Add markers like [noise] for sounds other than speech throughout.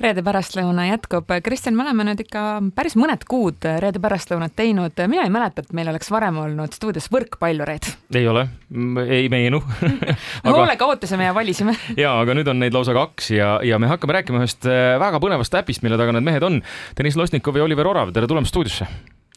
reede pärastlõuna jätkub. Kristjan, me oleme nüüd ikka päris mõned kuud reede pärastlõunat teinud. mina ei mäleta, et meil oleks varem olnud stuudios võrkpallureid. ei ole, ei meenu [laughs] aga... hoolega ootasime ja valisime [laughs] ja, aga nüüd on neid lausa kaks ja, ja me hakkame rääkima ühest äh, väga põnevast äpist, mille taga need mehed on. Deniss Losnikov ja Oliver Orav, tere tulemast stuudiosse.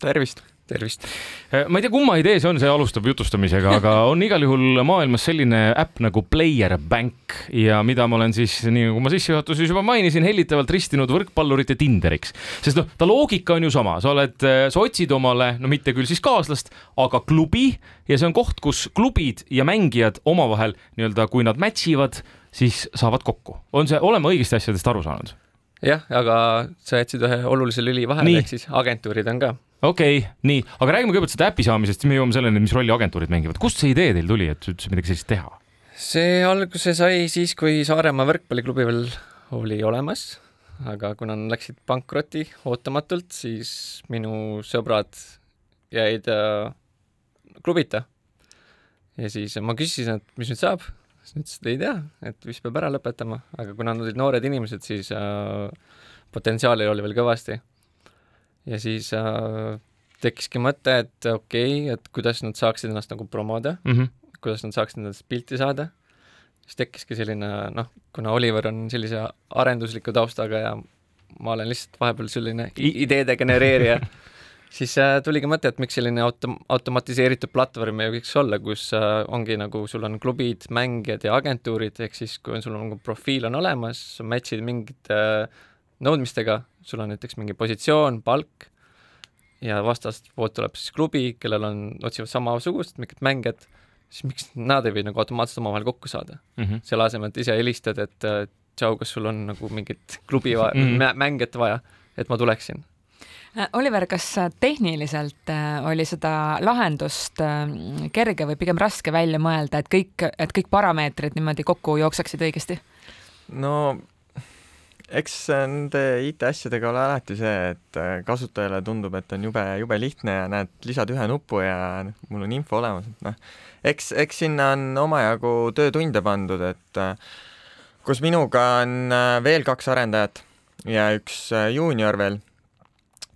tervist tervist! Äh, ma ei tea, kumma idee see on, see alustab jutustamisega, aga [laughs] on igal juhul maailmas selline äpp nagu Player Bank ja mida ma olen siis, nii nagu ma sissejuhatuses juba mainisin, hellitavalt ristinud võrkpallurite Tinderiks. sest noh, ta loogika on ju sama, sa oled, äh, sa otsid omale, no mitte küll siis kaaslast, aga klubi ja see on koht, kus klubid ja mängijad omavahel nii-öelda, kui nad match ivad, siis saavad kokku. on see, oleme õigesti asjadest aru saanud? jah, aga sa jätsid ühe olulise lüli vahele, ehk siis agentuurid on ka okei okay,, nii, aga räägime kõigepealt seda äpi saamisest, siis me jõuame selleni, mis rolli agentuurid mängivad. kust see idee teil tuli, et üldse midagi sellist teha? see alguse sai siis, kui Saaremaa võrkpalliklubi veel oli olemas, aga kuna nad läksid pankrotti ootamatult, siis minu sõbrad jäid äh, klubita. ja siis ma küsisin, et mis nüüd saab, siis nad ütlesid, ei tea, et vist peab ära lõpetama, aga kuna nad olid noored inimesed, siis äh, potentsiaali oli veel kõvasti ja siis äh, tekkiski mõte, et okei okay,, et kuidas nad saaksid ennast nagu promoda mm, -hmm. kuidas nad saaksid endast pilti saada, siis tekkiski selline noh, kuna Oliver on sellise arendusliku taustaga ja ma olen lihtsalt vahepeal selline ideede genereerija [laughs] siis äh, tuligi mõte, et miks selline auto-, automatiseeritud platvorm ei võiks olla, kus äh, ongi nagu sul on klubid, mängijad ja agentuurid, ehk siis kui on sul nagu profiil on olemas, match'id mingite äh, nõudmistega, sul on näiteks mingi positsioon, palk ja vastaspoolt tuleb siis klubi, kellel on, otsivad samasugust mingit mängijat, siis miks nad ei või nagu automaatselt omavahel kokku saada mm -hmm. selle asemel, et ise helistad, et tšau, kas sul on nagu mingit klubi vaja mm, -hmm. mängijat vaja, et ma tuleksin äh, Oliver, kas tehniliselt äh, oli seda lahendust äh, kerge või pigem raske välja mõelda, et kõik, et kõik parameetrid niimoodi kokku jookseksid õigesti? no eks nende IT-asjadega ole alati see, et äh, kasutajale tundub, et on jube, jube lihtne ja näed, lisad ühe nupu ja mul on info olemas, et noh, eks, eks sinna on omajagu töötunde pandud, et äh, kus minuga on äh, veel kaks arendajat ja üks juunior veel.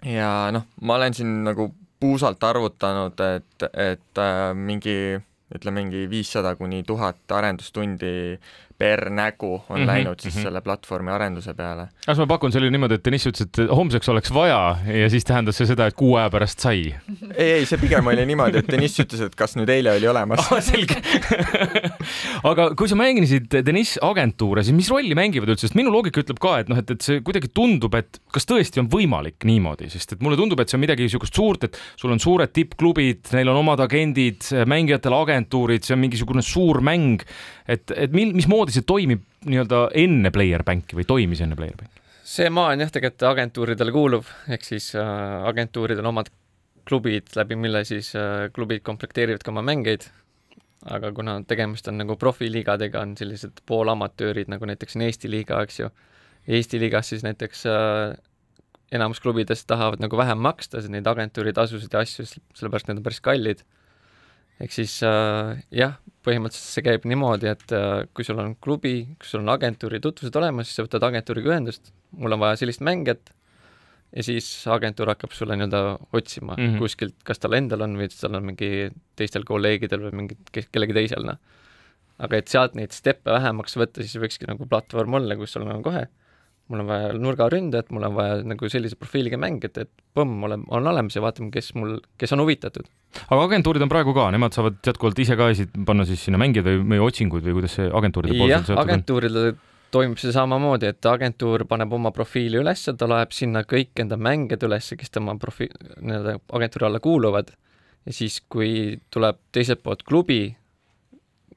ja noh, ma olen siin nagu puusalt arvutanud, et, et mingi ütleme, mingi viissada kuni tuhat arendustundi per nägu on mm -hmm, läinud siis mm -hmm. selle platvormi arenduse peale. kas ma pakun, see oli niimoodi, et Deniss ütles, et homseks oleks vaja ja siis tähendas see seda, et kuu aja pärast sai? ei, ei, see pigem oli niimoodi, et Deniss ütles, et kas nüüd eile oli olemas [laughs] oh,. selge [laughs] aga kui sa mängisid Deniss agentuure, siis mis rolli mängivad üldse, sest minu loogika ütleb ka, et noh, et, et see kuidagi tundub, et kas tõesti on võimalik niimoodi, sest et mulle tundub, et see on midagi niisugust suurt, et sul on suured tippklubid, neil on omad agendid, mängijatel agentuurid, see on mingisugune suur mäng, et, et mil, mismoodi see toimib nii-öelda enne Player Banki või toimis enne Player Banki? see maa on jah, tegelikult agentuuridele kuuluv, ehk siis äh, agentuuridel on omad klubid, läbi mille siis äh, klubid komplekteerivad ka oma mängeid, aga kuna tegemist on nagu profiliigadega, on sellised poolamatöörid, nagu näiteks on Eesti liiga, eks ju, Eesti liigas siis näiteks äh, enamus klubidest tahavad nagu vähem maksta, neid agentuuri tasusid ja asju, sellepärast need on päris kallid ehk siis äh, jah, põhimõtteliselt see käib niimoodi, et äh, kui sul on klubi, kui sul on agentuuri tutvused olemas, siis sa võtad agentuuriga ühendust, mul on vaja sellist mängijat, ja siis agentuur hakkab sulle nii-öelda otsima mm -hmm. kuskilt, kas tal endal on või tal on mingi teistel kolleegidel või mingi, kellegi teisel, noh. aga et sealt neid steppe vähemaks võtta, siis võikski nagu platvorm olla, kus sul on kohe mul on vaja nurgaründajat, mul on vaja nagu sellise profiiliga mängijat, et põmm, olen, on olemas ja vaatame, kes mul, kes on huvitatud. aga agentuurid on praegu ka, nemad saavad jätkuvalt ise ka panna siis sinna mängijaid või, või otsinguid või kuidas see agentuuride pool jah, agentuuridel toimub see samamoodi, et agentuur paneb oma profiili üles, ta laeb sinna kõik enda mängijad üles, kes tema profi-, nii-öelda agentuuri alla kuuluvad, ja siis, kui tuleb teiselt poolt klubi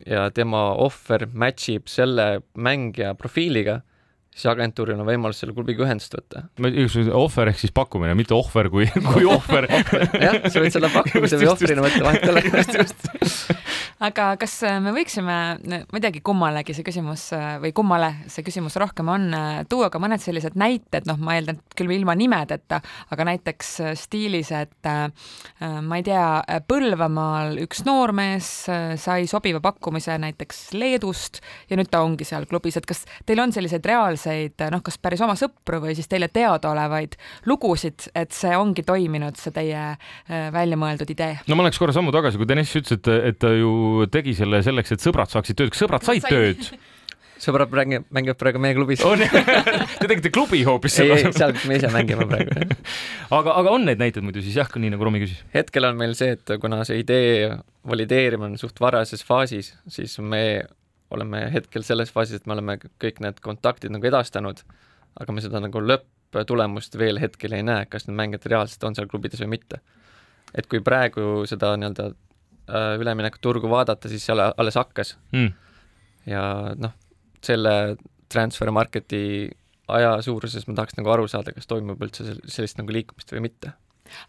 ja tema ohver match ib selle mängija profiiliga siis agentuuril on võimalus selle klubiga ühendust võtta. ohver ehk siis pakkumine, mitte ohver kui, [laughs] kui ohver jah, sa võid selle pakkumise või ohvrina võtta, vahet ei ole. aga kas äh, me võiksime, ma ei teagi, kummalegi see küsimus äh, või kummale see küsimus rohkem on, äh, tuua ka mõned sellised näited, noh, ma eeldan, küll ilma nimedeta, aga näiteks stiilis, et ma ei tea, Põlvamaal üks noormees sai sobiva pakkumise näiteks Leedust ja nüüd ta ongi seal klubis, et kas teil on selliseid reaalseid selliseid noh, kas päris oma sõpru või siis teile teadaolevaid lugusid, et see ongi toiminud, see teie äh, välja mõeldud idee? no ma läheks korra sammu tagasi, kui Deniss ütles, et, et ta ju tegi selle selleks, et sõbrad saaksid tööd. kas sõbrad said tööd? [laughs] sõbrad mängivad, mängivad praegu meie klubis. on [laughs] Te tegite klubi hoopis selle asemel? ei, seal me ise mängime praegu [laughs] aga, aga on neid näiteid muidu siis jah, nii nagu Romi küsis? hetkel on meil see, et kuna see idee valideerimine on suht varases faasis, siis me oleme hetkel selles faasis, et me oleme kõik need kontaktid nagu edastanud, aga me seda nagu lõpptulemust veel hetkel ei näe, kas need mängijad reaalselt on seal klubides või mitte. et kui praegu seda nii-öelda äh, üleminekuturgu vaadata, siis see alles hakkas mm. ja noh, selle transfer market'i aja suuruses ma tahaks nagu aru saada, kas toimub üldse sellist nagu liikumist või mitte.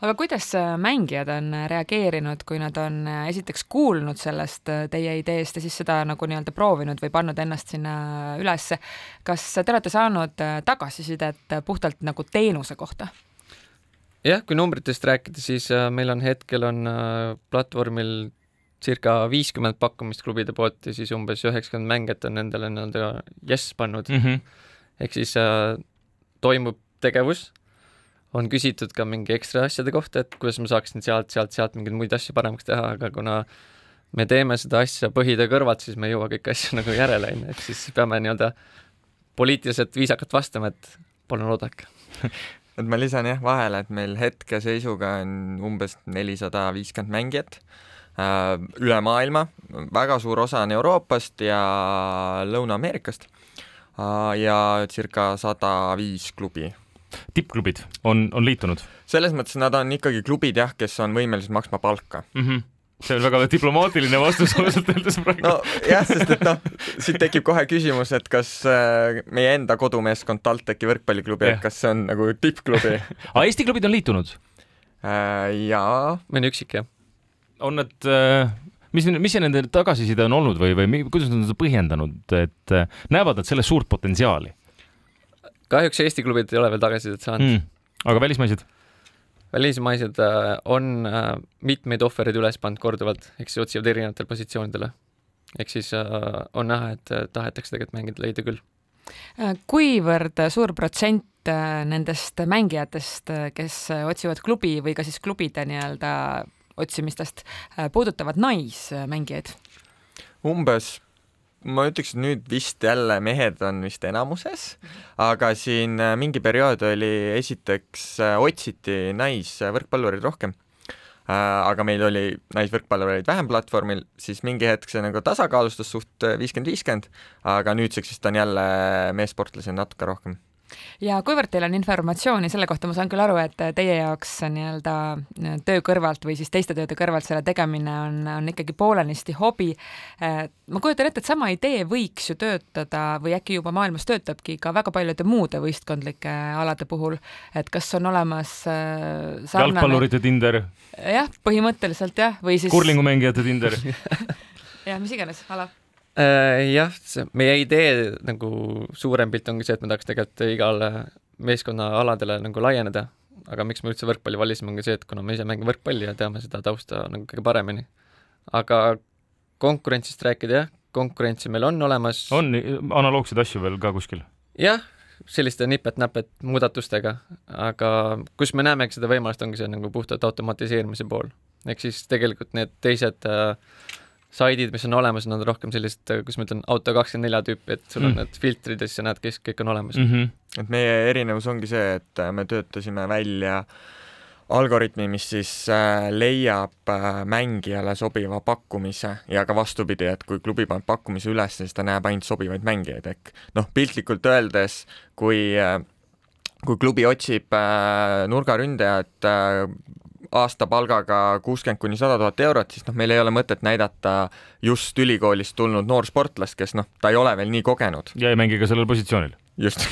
Aga kuidas äh, mängijad on äh, reageerinud, kui nad on äh, esiteks kuulnud sellest teie ideest ja siis seda nagu nii-öelda proovinud või pannud ennast sinna ülesse. kas te olete saanud tagasisidet puhtalt nagu teenuse kohta? jah, kui numbritest rääkida, siis meil on hetkel on platvormil circa viiskümmend pakkumist klubide poolt ja siis umbes üheksakümmend mängijat on nendele nii-öelda jess pannud mm. -hmm. ehk siis äh, toimub tegevus, on küsitud ka mingi ekstra asjade kohta, et kuidas ma saaksin sealt, sealt, sealt mingeid muid asju paremaks teha, aga kuna me teeme seda asja põhitöö kõrvalt, siis me ei jõua kõiki asju [laughs] nagu järele, on ju, ehk siis peame nii-öelda poliitiliselt viisakalt vastama, et palun oodake [laughs] et ma lisan jah vahele, et meil hetkeseisuga on umbes nelisada viiskümmend mängijat Äh, üle maailma, väga suur osa on Euroopast ja Lõuna-Ameerikast äh, ja circa sada viis klubi. Tippklubid on, on liitunud? selles mõttes nad on ikkagi klubid jah, kes on võimelised maksma palka mm. -hmm see on väga diplomaatiline vastus ausalt öeldes praegu. nojah, sest et noh, siit tekib kohe küsimus, et kas äh, meie enda kodumeeskond TalTechi võrkpalliklubi yeah., et kas see on nagu tippklubi aga [laughs] Eesti klubid on liitunud äh,? jaa. mõni üksik, jah on need, äh, mis, mis see nende tagasiside on olnud või, või kuidas nad on seda põhjendanud, et äh, näevad nad selles suurt potentsiaali? Kahjuks Eesti klubid ei ole veel tagasisidet saanud mm.. aga välismaised? välismaised äh, on mitmeid ohvereid üles pannud korduvalt, ehk siis otsivad erinevatele positsioonidele. ehk siis on näha, et tahetakse tegelikult mängida leida küll. kuivõrd suur protsent nendest mängijatest, kes otsivad klubi või ka siis klubide nii-öelda otsimistest äh, puudutavad naismängijaid? umbes ma ütleks, nüüd vist jälle mehed on vist enamuses, aga siin äh, mingi periood oli, esiteks äh, otsiti naisvõrkpallureid rohkem. aga meil oli naisvõrkpallureid vähem platvormil, siis mingi hetk see nagu tasakaalustus suht viiskümmend, viiskümmend, aga nüüdseks vist on jälle meessportlasi natuke rohkem ja kuivõrd teil on informatsiooni selle kohta, ma saan küll aru, et teie jaoks nii-öelda töö kõrvalt või siis teiste tööde kõrvalt selle tegemine on, on ikkagi poolenisti hobi. ma kujutan ette, et sama idee võiks ju töötada või äkki juba maailmas töötabki ka väga paljude muude võistkondlike alade puhul, et kas on olemas äh, sarnane... jalgpallurite Tinder? jah, põhimõtteliselt jah, või siis kurlingumängijate Tinder [laughs] jah, mis iganes ala Äh, jah, see meie idee nagu suurem pilt ongi see, et me tahaks tegelikult igale meeskonnaaladele nagu laieneda, aga miks me üldse võrkpalli valisime, ongi see, et kuna me ise mängime võrkpalli ja teame seda tausta nagu kõige paremini. aga konkurentsist rääkida, jah, konkurentsi meil on olemas. on analoogseid asju veel ka kuskil? jah, selliste nipet-näpet muudatustega, aga kus me näemegi seda võimalust, ongi see nagu puhtalt automatiseerimise pool. ehk siis tegelikult need teised äh, saidid, mis on olemas, nad on rohkem sellist, kuidas ma ütlen, auto kakskümmend nelja tüüpi, et sul on mm. need filtrid ja siis sa näed, kes kõik on olemas mm. -hmm. et meie erinevus ongi see, et me töötasime välja algoritmi, mis siis äh, leiab äh, mängijale sobiva pakkumise ja ka vastupidi, et kui klubi paneb pakkumise üles, siis ta näeb ainult sobivaid mängijaid, ehk noh, piltlikult öeldes, kui äh, kui klubi otsib nurgaründajat aastapalgaga kuuskümmend kuni sada tuhat eurot, siis noh, meil ei ole mõtet näidata just ülikoolist tulnud noorsportlast, kes noh, ta ei ole veel nii kogenud. ja ei mängi ka sellel positsioonil. just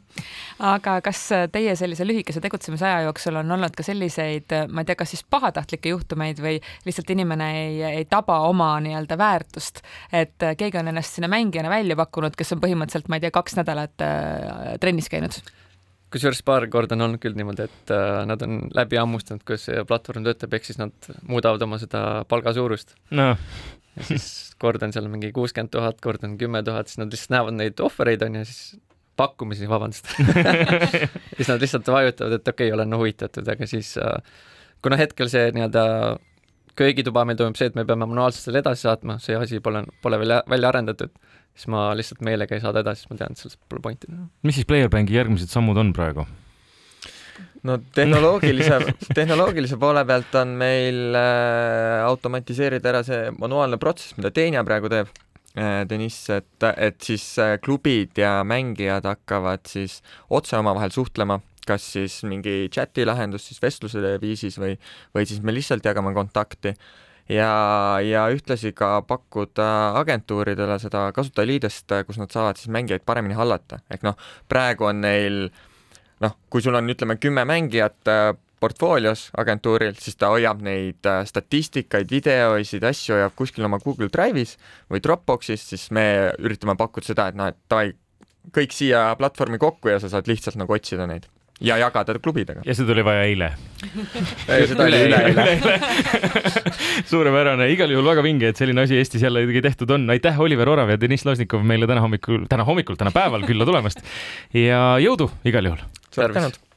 [laughs] aga kas teie sellise lühikese tegutsemisaja jooksul on olnud ka selliseid, ma ei tea, kas siis pahatahtlikke juhtumeid või lihtsalt inimene ei, ei taba oma nii-öelda väärtust, et keegi on ennast sinna mängijana välja pakkunud, kes on põhimõtteliselt, ma ei tea, kaks nädalat äh, trennis käinud? Kusjuures paar korda on olnud küll niimoodi, et äh, nad on läbi hammustanud, kuidas see platvorm töötab, ehk siis nad muudavad oma seda palga suurust. No.. ja siis kord on seal mingi kuuskümmend tuhat, kord on kümme tuhat, siis nad lihtsalt näevad neid ohvereid, on ju, siis pakkumisi, vabandust. [laughs] Siis nad lihtsalt vajutavad, et okei okay,, olen huvitatud, aga siis äh, kuna hetkel see nii-öelda köögituba meil toimub see, et me peame manuaalselt selle edasi saatma, see asi pole, pole veel välja arendatud, siis ma lihtsalt meelega ei saada edasi, sest ma tean, et sellest pole pointi. mis siis Playerbanki järgmised sammud on praegu? no tehnoloogilise, [laughs] tehnoloogilise poole pealt on meil äh, automatiseerida ära see manuaalne protsess, mida Teenja praegu teeb äh,, Deniss, et, et siis äh, klubid ja mängijad hakkavad siis otse omavahel suhtlema, kas siis mingi chati lahendus siis vestluse viisis või, või siis me lihtsalt jagame kontakti ja, ja ühtlasi ka pakkuda agentuuridele seda kasutajaliidest, kus nad saavad siis mängijaid paremini hallata, ehk noh, praegu on neil äh, noh, kui sul on, ütleme, kümme mängijat äh, portfoolios agentuuril, siis ta hoiab neid äh, statistikaid, videosid, asju hoiab kuskil oma Google Drive'is või Dropboxis, siis me üritame pakkuda seda, et noh, et davai, kõik siia platvormi kokku ja sa saad lihtsalt nagu otsida neid ja jagada klubidega. ja seda oli vaja eile seda oli üleeile suurepärane, igal juhul väga vinge, et selline asi Eestis jällegi tehtud on. aitäh, Oliver Orav ja Deniss Losnikov meile täna hommikul, täna hommikul, täna päeval külla tulemast ja jõudu igal juhul. tänu.